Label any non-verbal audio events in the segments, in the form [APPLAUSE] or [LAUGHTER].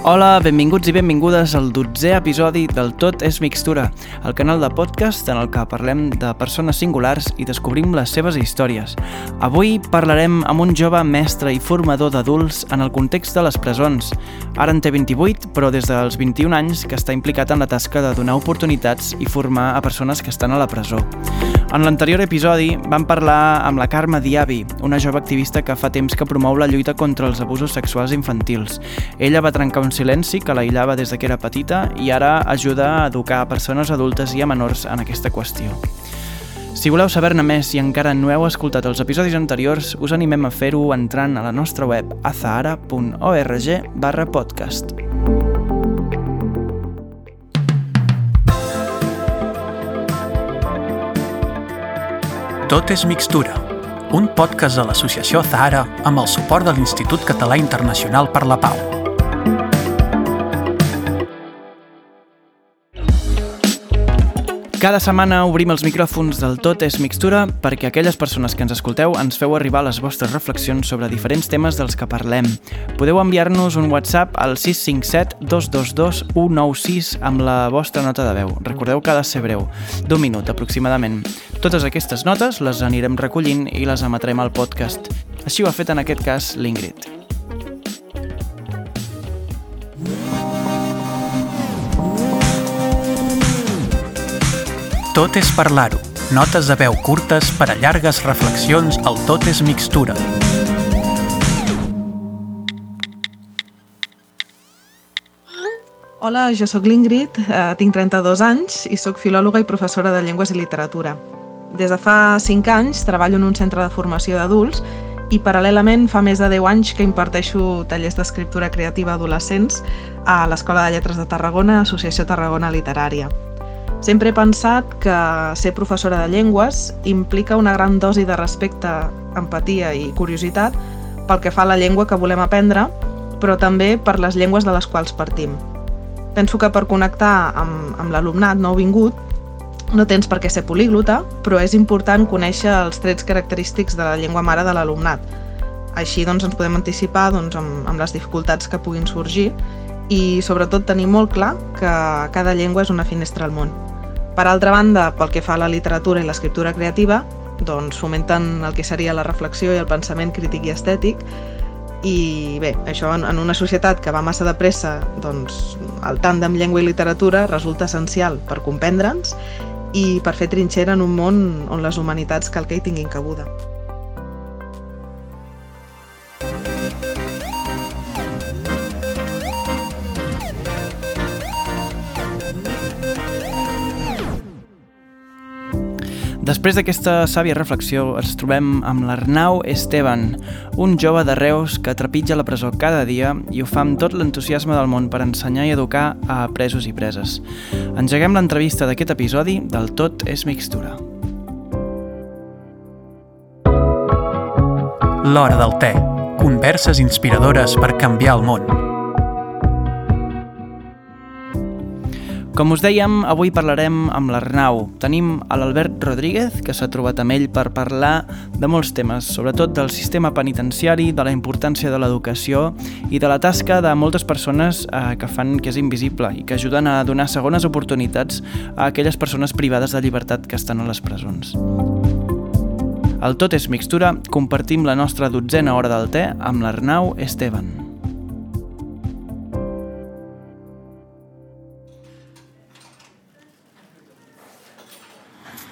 Hola, benvinguts i benvingudes al dotzè episodi del Tot és Mixtura, el canal de podcast en el que parlem de persones singulars i descobrim les seves històries. Avui parlarem amb un jove mestre i formador d'adults en el context de les presons. Ara en té 28, però des dels 21 anys que està implicat en la tasca de donar oportunitats i formar a persones que estan a la presó. En l'anterior episodi vam parlar amb la Carme Diabi, una jove activista que fa temps que promou la lluita contra els abusos sexuals infantils. Ella va trencar un un silenci que l'aïllava des de que era petita i ara ajuda a educar persones adultes i a menors en aquesta qüestió. Si voleu saber-ne més i encara no heu escoltat els episodis anteriors, us animem a fer-ho entrant a la nostra web azahara.org barra podcast. Tot és mixtura, un podcast de l'associació Zahara amb el suport de l'Institut Català Internacional per la Pau. Cada setmana obrim els micròfons del Tot és Mixtura perquè aquelles persones que ens escolteu ens feu arribar les vostres reflexions sobre diferents temes dels que parlem. Podeu enviar-nos un WhatsApp al 657 222 196 amb la vostra nota de veu. Recordeu que ha de ser breu, d'un minut aproximadament. Totes aquestes notes les anirem recollint i les emetrem al podcast. Així ho ha fet en aquest cas l'Ingrid. Tot és parlar-ho. Notes de veu curtes per a llargues reflexions al Tot és mixtura. Hola, jo sóc l'Ingrid, eh, tinc 32 anys i sóc filòloga i professora de llengües i literatura. Des de fa 5 anys treballo en un centre de formació d'adults i paral·lelament fa més de 10 anys que imparteixo tallers d'escriptura creativa a adolescents a l'Escola de Lletres de Tarragona, Associació Tarragona Literària. Sempre he pensat que ser professora de llengües implica una gran dosi de respecte, empatia i curiositat pel que fa a la llengua que volem aprendre, però també per les llengües de les quals partim. Penso que per connectar amb, amb l'alumnat nouvingut no tens per què ser políglota, però és important conèixer els trets característics de la llengua mare de l'alumnat. Així doncs, ens podem anticipar doncs, amb, amb les dificultats que puguin sorgir i sobretot tenir molt clar que cada llengua és una finestra al món. Per altra banda, pel que fa a la literatura i l'escriptura creativa, doncs fomenten el que seria la reflexió i el pensament crític i estètic, i bé, això en, una societat que va massa de pressa, doncs el tàndem llengua i literatura resulta essencial per comprendre'ns i per fer trinxera en un món on les humanitats cal que hi tinguin cabuda. Després d'aquesta sàvia reflexió ens trobem amb l'Arnau Esteban, un jove de Reus que trepitja la presó cada dia i ho fa amb tot l'entusiasme del món per ensenyar i educar a presos i preses. Engeguem l'entrevista d'aquest episodi del Tot és mixtura. L'hora del te. Converses inspiradores per canviar el món. Com us dèiem, avui parlarem amb l'Arnau. Tenim a l'Albert Rodríguez, que s'ha trobat amb ell per parlar de molts temes, sobretot del sistema penitenciari, de la importància de l'educació i de la tasca de moltes persones eh, que fan que és invisible i que ajuden a donar segones oportunitats a aquelles persones privades de llibertat que estan a les presons. El Tot és Mixtura compartim la nostra dotzena hora del te amb l'Arnau Esteban.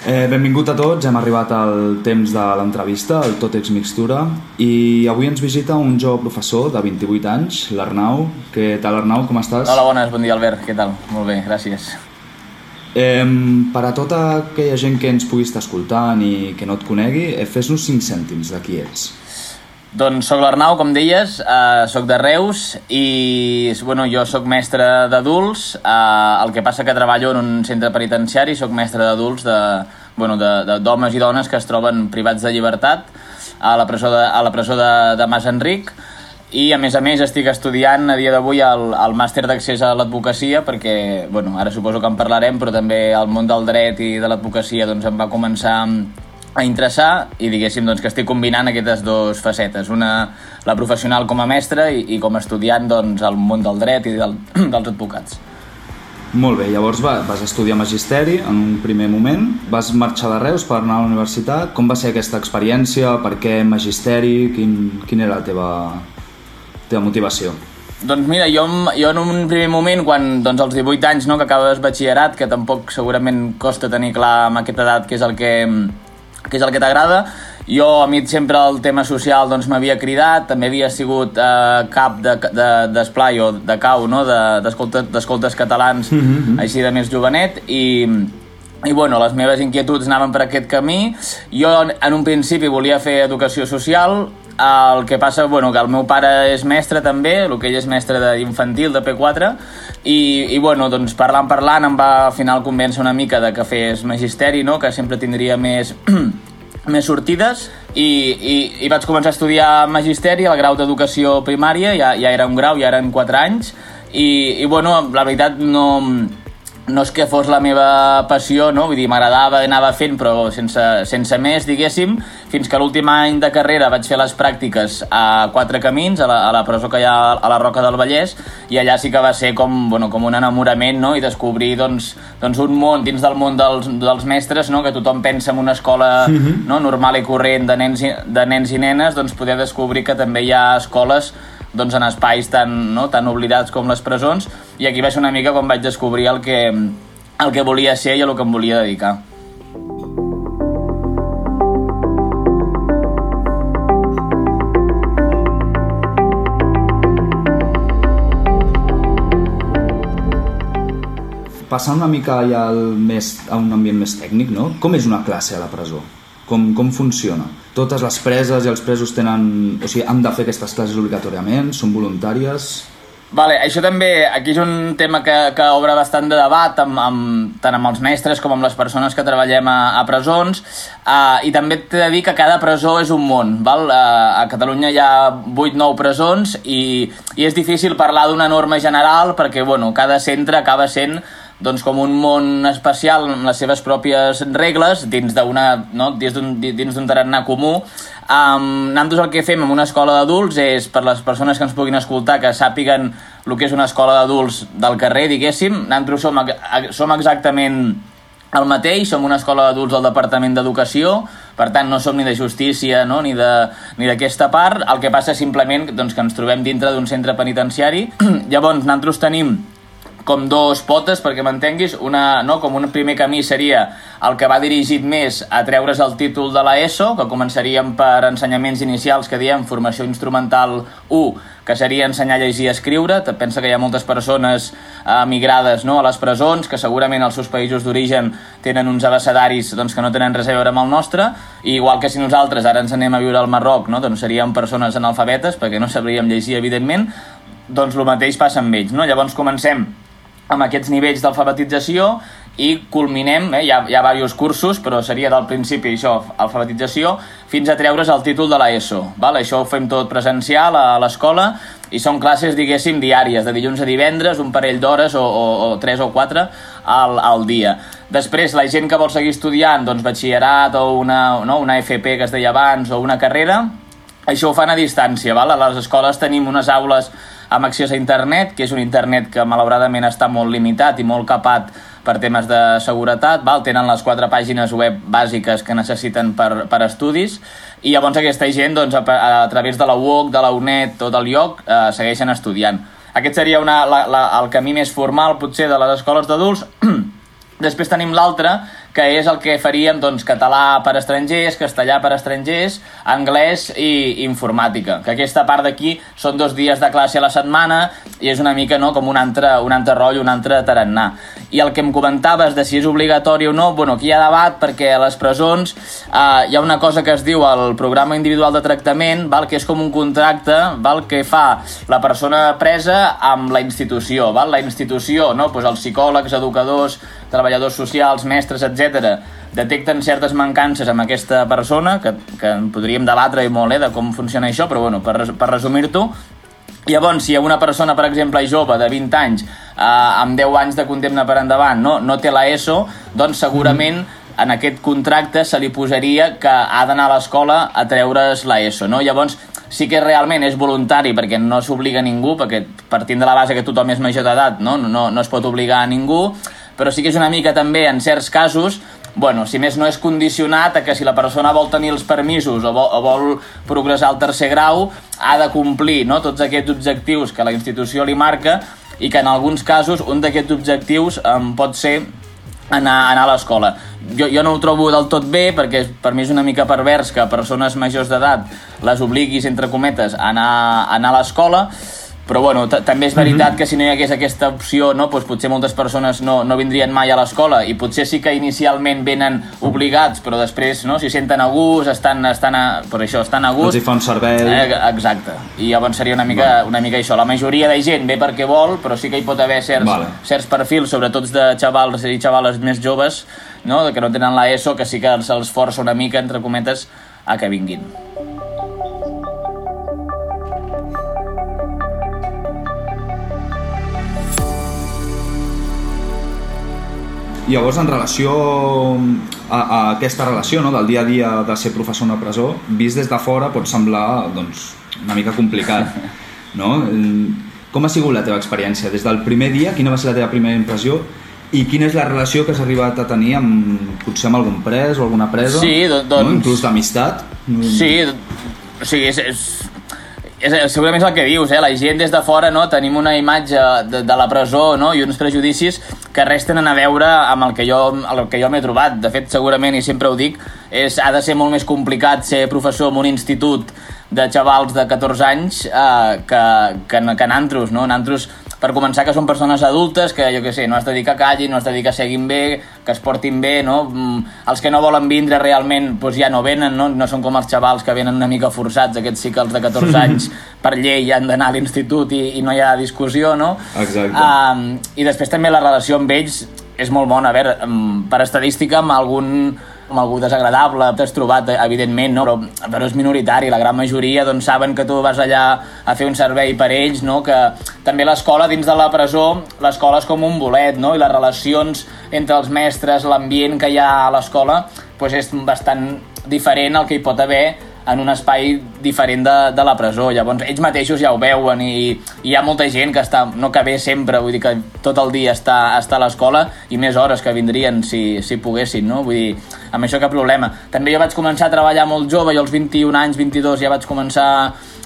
Eh, benvingut a tots, hem arribat al temps de l'entrevista, el Tot Ex Mixtura, i avui ens visita un jove professor de 28 anys, l'Arnau. Què tal, Arnau, com estàs? Hola, bones, bon dia, Albert, què tal? Molt bé, gràcies. Eh, per a tota aquella gent que ens pugui estar escoltant i que no et conegui, eh, fes-nos 5 cèntims de qui ets. Doncs sóc l'Arnau, com deies, eh, sóc de Reus i bueno, jo sóc mestre d'adults, eh, el que passa que treballo en un centre penitenciari, sóc mestre d'adults de, bueno, d'homes i dones que es troben privats de llibertat a la presó de, a la presó de, de Mas Enric i a més a més estic estudiant a dia d'avui el, el màster d'accés a l'advocacia perquè, bueno, ara suposo que en parlarem però també el món del dret i de l'advocacia doncs em va començar a interessar i diguéssim doncs, que estic combinant aquestes dues facetes, una la professional com a mestre i, i com a estudiant doncs, al món del dret i del, [CLEARS THROAT] dels advocats. Molt bé, llavors va, vas estudiar Magisteri en un primer moment, vas marxar de Reus per anar a la universitat, com va ser aquesta experiència, per què Magisteri, quin, quina era la teva, teva motivació? Doncs mira, jo, jo en un primer moment, quan doncs, als 18 anys no, que acabes batxillerat, que tampoc segurament costa tenir clar amb aquesta edat què és el que, què és el que t'agrada, jo, a mi sempre el tema social doncs, m'havia cridat, també havia sigut eh, cap d'esplai de, de, o de cau no? d'escoltes de, catalans, mm -hmm. així de més jovenet, i, i bueno, les meves inquietuds anaven per aquest camí. Jo en un principi volia fer educació social, el que passa, bueno, que el meu pare és mestre també, el que ell és mestre d'infantil, de P4, i, i bueno, doncs parlant, parlant, em va al final convèncer una mica de que fes magisteri, no?, que sempre tindria més [CLEARS THROAT] més sortides i, i, i vaig començar a estudiar Magisteri al grau d'Educació Primària, ja, ja era un grau, ja eren 4 anys, i, i bueno, la veritat no, no és que fos la meva passió, no? vull dir, m'agradava, anava fent, però sense, sense més, diguéssim, fins que l'últim any de carrera vaig fer les pràctiques a Quatre Camins, a la, a la presó que hi ha a la Roca del Vallès, i allà sí que va ser com, bueno, com un enamorament, no?, i descobrir, doncs, doncs un món dins del món dels, dels mestres, no?, que tothom pensa en una escola uh mhm. -huh. no, normal i corrent de nens, i, de nens i nenes, doncs poder descobrir que també hi ha escoles doncs, en espais tan, no, tan oblidats com les presons i aquí va ser una mica quan vaig descobrir el que, el que volia ser i el que em volia dedicar. Passant una mica ja al més, a un ambient més tècnic, no? com és una classe a la presó? Com, com funciona? Totes les preses i els presos tenen... O sigui, han de fer aquestes classes obligatòriament? Són voluntàries? Vale, això també, aquí és un tema que, que obre bastant de debat amb, amb, tant amb els mestres com amb les persones que treballem a, a presons uh, i també t'he de dir que cada presó és un món val? Uh, a Catalunya hi ha 8-9 presons i, i és difícil parlar d'una norma general perquè bueno, cada centre acaba sent doncs, com un món especial amb les seves pròpies regles dins d'un no? dins d'un tarannà comú. Um, nosaltres el que fem en una escola d'adults és, per les persones que ens puguin escoltar, que sàpiguen el que és una escola d'adults del carrer, diguéssim, nosaltres som, som exactament el mateix, som una escola d'adults del Departament d'Educació, per tant no som ni de justícia no? ni d'aquesta part, el que passa simplement doncs, que ens trobem dintre d'un centre penitenciari. [CLEARS THROAT] Llavors, nosaltres tenim com dos potes, perquè m'entenguis, una, no, com un primer camí seria el que va dirigit més a treure's el títol de la ESO, que començaríem per ensenyaments inicials que diem formació instrumental 1, que seria ensenyar a llegir i escriure. Pensa que hi ha moltes persones emigrades no, a les presons, que segurament als seus països d'origen tenen uns abecedaris doncs, que no tenen res a veure amb el nostre, i igual que si nosaltres ara ens anem a viure al Marroc, no, doncs seríem persones analfabetes, perquè no sabríem llegir, evidentment, doncs el mateix passa amb ells. No? Llavors comencem amb aquests nivells d'alfabetització i culminem, eh, hi, ha, hi ha diversos cursos, però seria del principi això, alfabetització, fins a treure's el títol de l'ESO. Això ho fem tot presencial a l'escola i són classes, diguéssim, diàries, de dilluns a divendres, un parell d'hores o, o, o tres o quatre al, al dia. Després, la gent que vol seguir estudiant, doncs, batxillerat o una, no, una FP que es deia abans o una carrera, això ho fan a distància. Val? A les escoles tenim unes aules amb accés a internet, que és un internet que malauradament està molt limitat i molt capat per temes de seguretat, val? tenen les quatre pàgines web bàsiques que necessiten per, per estudis, i llavors aquesta gent, doncs, a, a través de la UOC, de la UNED, tot el lloc, eh, segueixen estudiant. Aquest seria una, la, la, el camí més formal, potser, de les escoles d'adults. [CLEARS THROAT] Després tenim l'altre, que és el que faríem doncs, català per estrangers, castellà per estrangers, anglès i informàtica. Que aquesta part d'aquí són dos dies de classe a la setmana i és una mica no, com un altre, un altre rotllo, un altre tarannà. I el que em comentaves de si és obligatori o no, bueno, aquí hi ha debat perquè a les presons eh, hi ha una cosa que es diu el programa individual de tractament, val, que és com un contracte val, que fa la persona presa amb la institució. Val? La institució, no? pues els psicòlegs, educadors, treballadors socials, mestres, etc detecten certes mancances amb aquesta persona, que, que podríem debatre i molt eh, de com funciona això, però bueno, per, per resumir-t'ho, Llavors, si una persona, per exemple, jove de 20 anys, eh, amb 10 anys de condemna per endavant, no, no té la ESO, doncs segurament en aquest contracte se li posaria que ha d'anar a l'escola a treure's l'ESO, no? Llavors, sí que realment és voluntari perquè no s'obliga a ningú, perquè partint de la base que tothom és major d'edat, no? No, no es pot obligar a ningú, però sí que és una mica també, en certs casos, bueno, si més no és condicionat a que si la persona vol tenir els permisos o vol, o vol progressar al tercer grau, ha de complir no? tots aquests objectius que la institució li marca i que en alguns casos un d'aquests objectius um, pot ser anar, anar a l'escola. Jo, jo no ho trobo del tot bé perquè per mi és una mica pervers que persones majors d'edat les obliguis, entre cometes, a anar, a anar a l'escola, però bueno, també és veritat mm -hmm. que si no hi hagués aquesta opció, no, doncs potser moltes persones no, no vindrien mai a l'escola i potser sí que inicialment venen obligats, però després no, si senten a gust, estan, estan a, per això, estan a gust... Els hi fa un servei... Eh, exacte. I llavors seria una mica, vale. una mica això. La majoria de gent ve perquè vol, però sí que hi pot haver certs, vale. certs perfils, sobretot de xavals i xavales més joves, no, que no tenen l'ESO, que sí que se'ls força una mica, entre cometes, a que vinguin. Llavors, en relació a, a aquesta relació no, del dia a dia de ser professor en una presó, vist des de fora pot semblar doncs, una mica complicat. [LAUGHS] No? Com ha sigut la teva experiència? Des del primer dia, quina va ser la teva primera impressió? I quina és la relació que has arribat a tenir amb, potser amb algun pres o alguna presa? Sí, doncs... No? Inclús d'amistat? Sí, o sigui, és, és, és, segurament és el que dius, eh? la gent des de fora no? tenim una imatge de, de la presó no? i uns prejudicis que res tenen a veure amb el que jo, el que jo m'he trobat. De fet, segurament, i sempre ho dic, és, ha de ser molt més complicat ser professor en un institut de xavals de 14 anys eh, que, que, que en antros. No? En antros per començar que són persones adultes, que jo que sé, no has de dir que callin, no has de dir que seguin bé, que es portin bé, no? Mm, els que no volen vindre realment doncs ja no venen, no? No són com els xavals que venen una mica forçats, aquests sí que els de 14 [LAUGHS] anys per llei han d'anar a l'institut i, i no hi ha discussió, no? Exacte. Um, I després també la relació amb ells és molt bona. A veure, per estadística, amb algun amb algú desagradable, t'has trobat, evidentment, no? però, però és minoritari, la gran majoria doncs, saben que tu vas allà a fer un servei per ells, no? que també l'escola dins de la presó, l'escola és com un bolet, no? i les relacions entre els mestres, l'ambient que hi ha a l'escola, doncs és bastant diferent al que hi pot haver en un espai diferent de, de la presó. Llavors, ells mateixos ja ho veuen i, i hi ha molta gent que està, no que ve sempre, vull dir que tot el dia està, està a l'escola i més hores que vindrien si, si poguessin, no? Vull dir, amb això cap problema. També jo vaig començar a treballar molt jove, jo als 21 anys, 22 ja vaig començar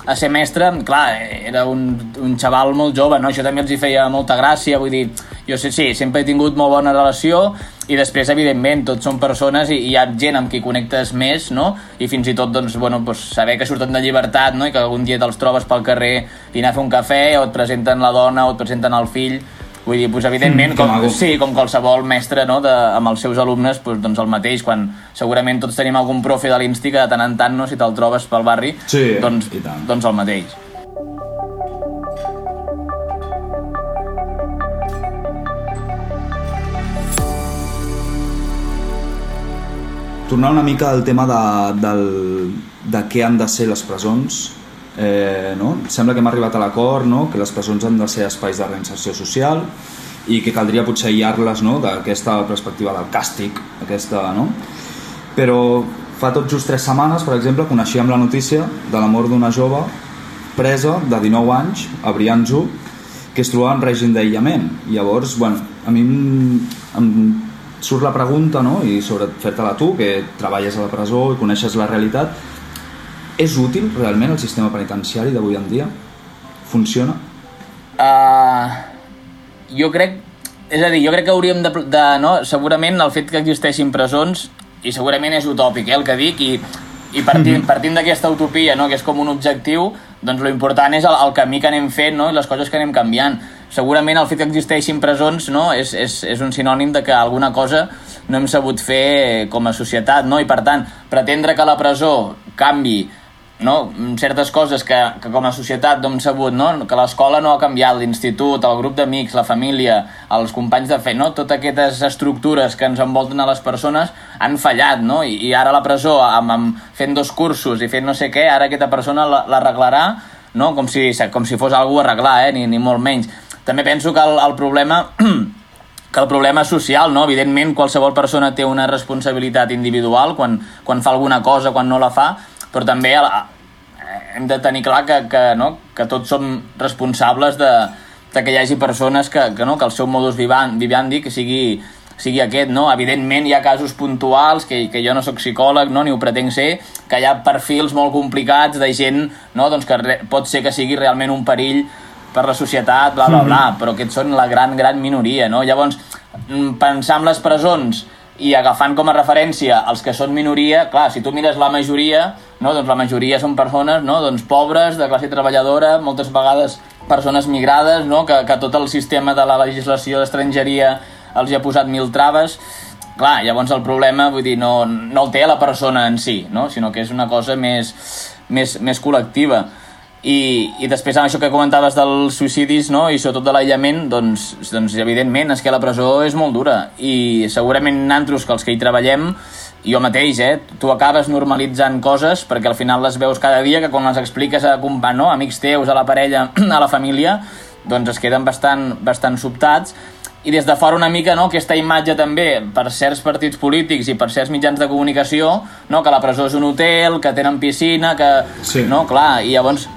a ser mestre, clar, era un, un xaval molt jove, no? Això també els hi feia molta gràcia, vull dir, jo sé, sí, sempre he tingut molt bona relació i després, evidentment, tots són persones i, i hi ha gent amb qui connectes més, no? I fins i tot, doncs, bueno, doncs, saber que surten de llibertat, no? I que algun dia te'ls trobes pel carrer i anar a fer un cafè o et presenten la dona o et presenten el fill, Vull dir, doncs, evidentment, mm, com, sí, com qualsevol mestre no, de, amb els seus alumnes, doncs, doncs el mateix, quan segurament tots tenim algun profe de l'Insti que de tant en tant, no, si te'l trobes pel barri, sí, doncs, doncs el mateix. Tornar una mica al tema de, del, de què han de ser les presons, eh, no? sembla que hem arribat a l'acord no? que les presons han de ser espais de reinserció social i que caldria potser aïllar-les no? d'aquesta perspectiva del càstig aquesta, no? però fa tot just tres setmanes per exemple coneixíem la notícia de la mort d'una jove presa de 19 anys a Brianzo que es trobava en règim d'aïllament llavors bueno, a mi em, em surt la pregunta no? i sobre fer-te-la tu que treballes a la presó i coneixes la realitat és útil realment el sistema penitenciari d'avui en dia? Funciona? Uh, jo crec... És a dir, jo crec que hauríem de, de... no? Segurament el fet que existeixin presons, i segurament és utòpic eh, el que dic, i, i partint, mm -hmm. partint d'aquesta utopia, no? que és com un objectiu, doncs lo important és el, el camí que anem fent no? i les coses que anem canviant. Segurament el fet que existeixin presons no? és, és, és un sinònim de que alguna cosa no hem sabut fer com a societat, no? i per tant, pretendre que la presó canvi no? certes coses que, que com a societat no hem sabut, no? que l'escola no ha canviat, l'institut, el grup d'amics, la família, els companys de fe, no? totes aquestes estructures que ens envolten a les persones han fallat, no? I, i ara la presó, amb, amb, fent dos cursos i fent no sé què, ara aquesta persona l'arreglarà no? com, si, com si fos algú a arreglar, eh? ni, ni molt menys. També penso que el, el problema [CLEARS THROAT] que el problema és social, no? Evidentment, qualsevol persona té una responsabilitat individual quan, quan fa alguna cosa, quan no la fa, però també eh, hem de tenir clar que, que, no? que tots som responsables de, de que hi hagi persones que, que, no? que el seu modus vivendi que sigui, sigui aquest, no? Evidentment hi ha casos puntuals, que, que jo no sóc psicòleg, no? ni ho pretenc ser, que hi ha perfils molt complicats de gent no? doncs que re, pot ser que sigui realment un perill per la societat, bla, bla, bla, mm -hmm. però aquests són la gran, gran minoria, no? Llavors, mm, pensar en les presons i agafant com a referència els que són minoria, clar, si tu mires la majoria, no, doncs la majoria són persones no, doncs pobres, de classe treballadora, moltes vegades persones migrades, no, que, que tot el sistema de la legislació d'estrangeria els hi ha posat mil traves, clar, llavors el problema, vull dir, no, no el té la persona en si, no? sinó que és una cosa més, més, més col·lectiva. I, i després amb això que comentaves dels suïcidis no? i sobretot de l'aïllament doncs, doncs evidentment és que la presó és molt dura i segurament nantros que els que hi treballem jo mateix, eh? tu acabes normalitzant coses perquè al final les veus cada dia que quan les expliques a, no? a amics teus, a la parella, [CLEARS THROAT] a la família doncs es queden bastant, bastant sobtats i des de fora una mica no, aquesta imatge també per certs partits polítics i per certs mitjans de comunicació no, que la presó és un hotel, que tenen piscina que, sí. no, clar, i llavors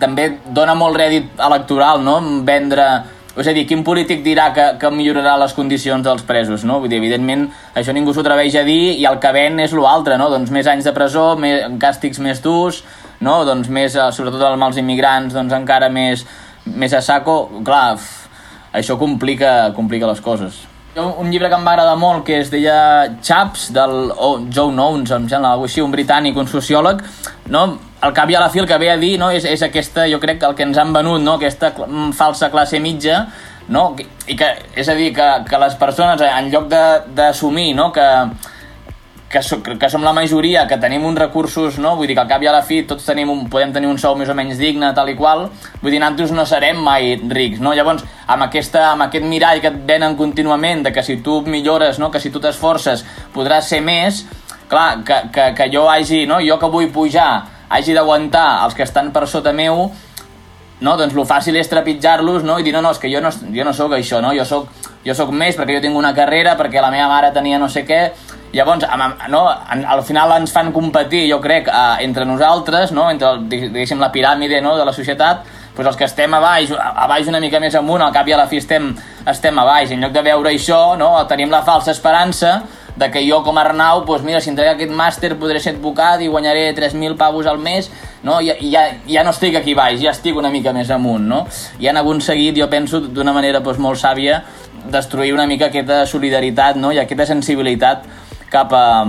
també dona molt rèdit electoral, no?, vendre... És a dir, quin polític dirà que, que millorarà les condicions dels presos, no? Vull dir, evidentment, això ningú s'ho atreveix a dir i el que ven és l'altre, no? Doncs més anys de presó, més, càstigs més durs, no? Doncs més, eh, sobretot amb els immigrants, doncs encara més, més a saco. Clar, això complica, complica les coses. Un llibre que em va agradar molt, que es deia Chaps, del oh, Joe Nowens, em sembla, alguna així, un britànic, un sociòleg, no? al cap i a la fi el que ve a dir no, és, és aquesta, jo crec el que ens han venut, no, aquesta mm, falsa classe mitja, no? I que, és a dir, que, que les persones, en lloc d'assumir no, que, que, so, que som la majoria, que tenim uns recursos, no? vull dir que al cap i a la fi tots tenim un, podem tenir un sou més o menys digne, tal i qual, vull dir, nosaltres no serem mai rics, no? Llavors, amb, aquesta, amb aquest mirall que et venen contínuament, de que si tu millores, no? que si tu t'esforces, podràs ser més, clar, que, que, que jo hagi, no? jo que vull pujar hagi d'aguantar els que estan per sota meu, no? doncs el fàcil és trepitjar-los no? i dir, no, no, és que jo no, jo no sóc això, no? jo, sóc, jo sóc més perquè jo tinc una carrera, perquè la meva mare tenia no sé què, llavors, no? al final ens fan competir, jo crec, eh, entre nosaltres, no? entre, diguéssim, la piràmide no? de la societat, doncs els que estem a baix, a baix una mica més amunt, al cap i a la fi estem, estem a baix. En lloc de veure això, no? tenim la falsa esperança de que jo com a Arnau, doncs mira, si entrega aquest màster podré ser advocat i guanyaré 3.000 pavos al mes, no? I, i ja, ja no estic aquí baix, ja estic una mica més amunt, no? I han aconseguit, jo penso, d'una manera doncs, molt sàvia, destruir una mica aquesta solidaritat no? i aquesta sensibilitat cap a,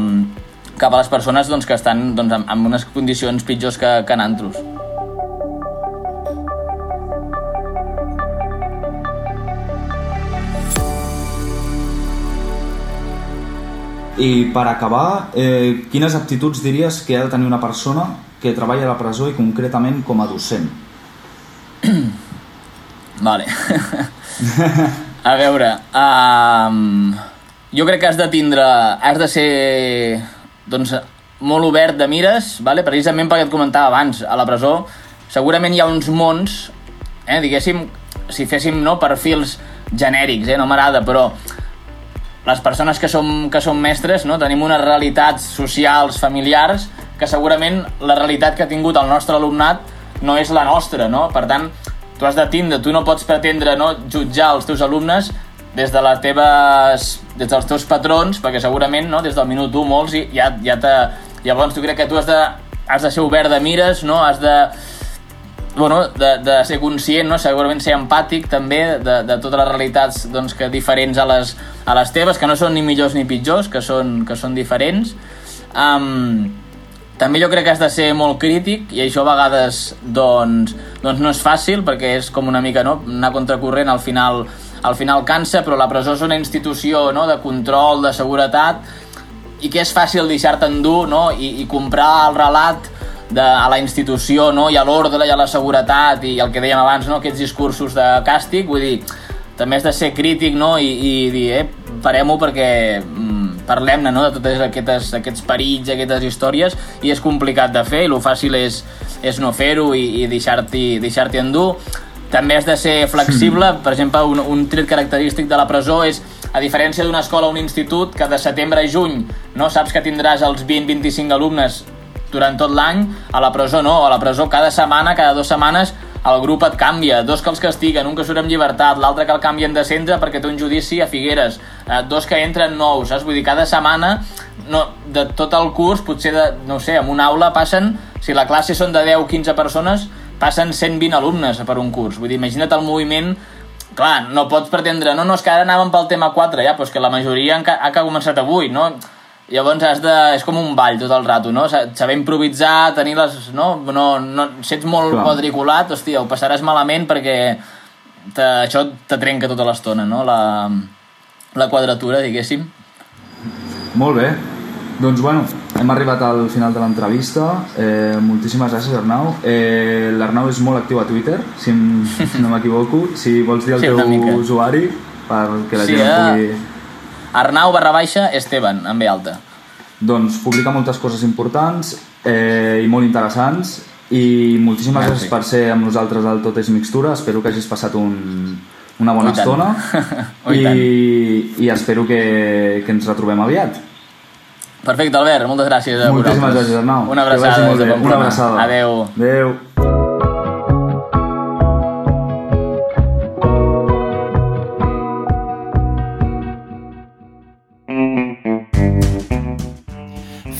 cap a les persones doncs, que estan doncs, en, en unes condicions pitjors que, que nantros. I per acabar, eh, quines aptituds diries que ha de tenir una persona que treballa a la presó i concretament com a docent? vale. [LAUGHS] a veure, um, jo crec que has de tindre, has de ser doncs, molt obert de mires, vale? precisament perquè et comentava abans, a la presó segurament hi ha uns mons, eh, diguéssim, si féssim no, perfils genèrics, eh, no m'agrada, però les persones que som, que som mestres no? tenim unes realitats socials, familiars, que segurament la realitat que ha tingut el nostre alumnat no és la nostra, no? Per tant, tu has de tindre, tu no pots pretendre no, jutjar els teus alumnes des de les teves, des dels teus patrons, perquè segurament no, des del minut 1 molts ja, ja te... Llavors tu crec que tu has de, has de ser obert de mires, no? has de bueno, de, de ser conscient, no? segurament ser empàtic també de, de totes les realitats doncs, que diferents a les, a les teves, que no són ni millors ni pitjors, que són, que són diferents. Um, també jo crec que has de ser molt crític i això a vegades doncs, doncs no és fàcil perquè és com una mica no? anar contracorrent al final, al final cansa, però la presó és una institució no? de control, de seguretat i que és fàcil deixar-te endur no? I, i comprar el relat de, a la institució no? i a l'ordre i a la seguretat i el que dèiem abans, no? aquests discursos de càstig, vull dir, també has de ser crític no? I, i dir, eh, parem-ho perquè mm, parlem-ne no? de totes aquestes, aquests perills, aquestes històries i és complicat de fer i el fàcil és, és no fer-ho i, i deixar-t'hi deixar, -hi, endur també has de ser flexible. Per exemple, un, un tret característic de la presó és, a diferència d'una escola o un institut, que de setembre a juny no saps que tindràs els 20-25 alumnes durant tot l'any, a la presó no, a la presó cada setmana, cada dues setmanes el grup et canvia, dos que els castiguen, un que surt amb llibertat, l'altre que el canvien de centre perquè té un judici a Figueres, eh, dos que entren nous, saps? Vull dir, cada setmana no, de tot el curs, potser, de, no sé, en una aula passen, si la classe són de 10-15 persones, passen 120 alumnes per un curs. Vull dir, imagina't el moviment clar, no pots pretendre, no, no, és que ara anàvem pel tema 4, ja, però és que la majoria ha, ha començat avui, no? Llavors has de... és com un ball tot el rato, no? Saber improvisar, tenir les... No? no, no si ets molt Clar. quadriculat, hòstia, ho passaràs malament perquè te, això te trenca tota l'estona, no? La, la quadratura, diguéssim. Molt bé. Doncs bueno, hem arribat al final de l'entrevista. Eh, moltíssimes gràcies, Arnau. Eh, L'Arnau és molt actiu a Twitter, si, si no m'equivoco. Si vols dir el sí, teu usuari perquè la sí, gent eh? pugui Arnau barra baixa Esteban, amb B alta. Doncs publica moltes coses importants eh, i molt interessants i moltíssimes Merci. gràcies per ser amb nosaltres al Tot és Mixtura. Espero que hagis passat un, una bona estona [LAUGHS] i, i espero que, que ens retrobem aviat. Perfecte, Albert, moltes gràcies a Moltíssimes gràcies, Arnau. Una abraçada. Una abraçada. Adeu. Adeu.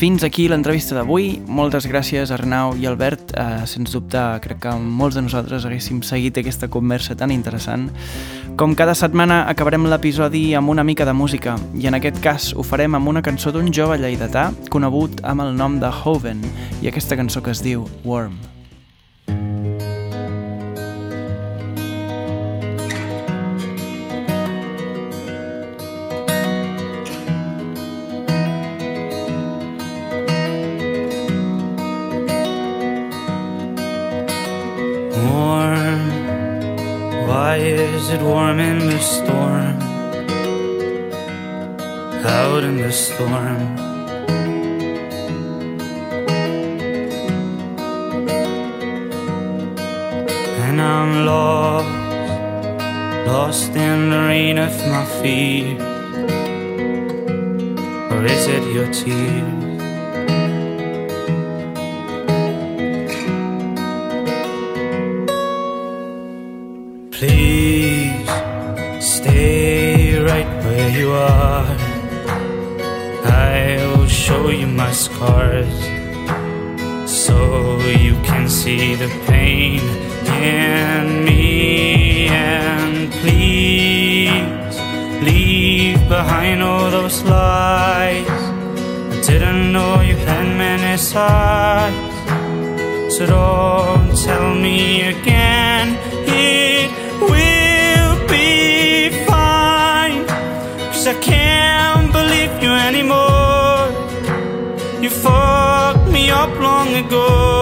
Fins aquí l'entrevista d'avui. Moltes gràcies, Arnau i Albert. Eh, sens dubte, crec que molts de nosaltres haguéssim seguit aquesta conversa tan interessant. Com cada setmana, acabarem l'episodi amb una mica de música, i en aquest cas ho farem amb una cançó d'un jove lleidatà conegut amb el nom de Hoven, i aquesta cançó que es diu Worm. It warm in the storm? Out in the storm. And I'm lost, lost in the rain of my fears. Or is it your tears? Scars so you can see the pain in me. And please leave behind all those lies. I didn't know you had many sides. So don't tell me again. It will be fine. Cause I can't believe you anymore long ago.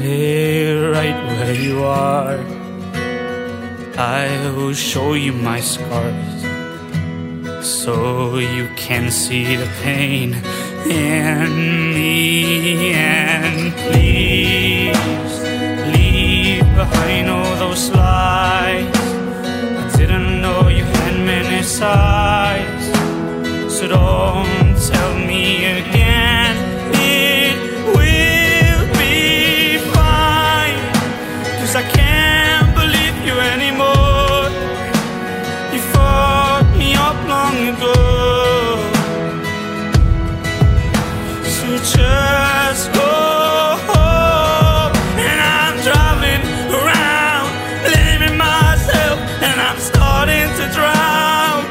stay right where you are. I will show you my scars so you can see the pain in me. And please leave behind all those lies. I didn't know you had many sides, so don't tell me again. Starting to drown.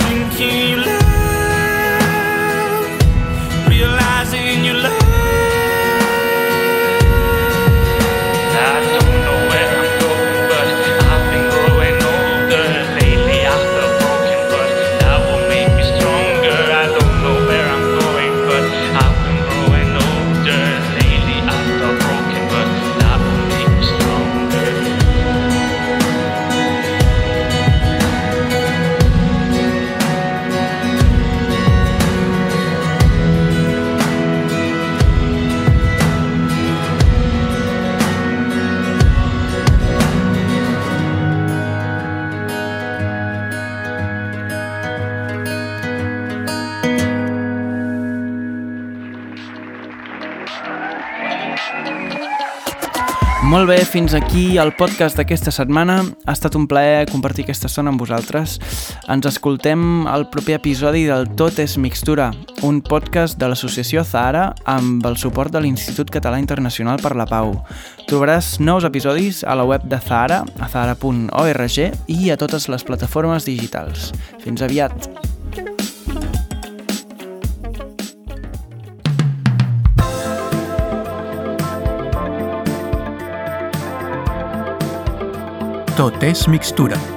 Thinking you Molt bé, fins aquí el podcast d'aquesta setmana. Ha estat un plaer compartir aquesta estona amb vosaltres. Ens escoltem al proper episodi del Tot és Mixtura, un podcast de l'associació Zahara amb el suport de l'Institut Català Internacional per la Pau. Trobaràs nous episodis a la web de Zahara, a zahara.org i a totes les plataformes digitals. Fins aviat! Tot és mixtura.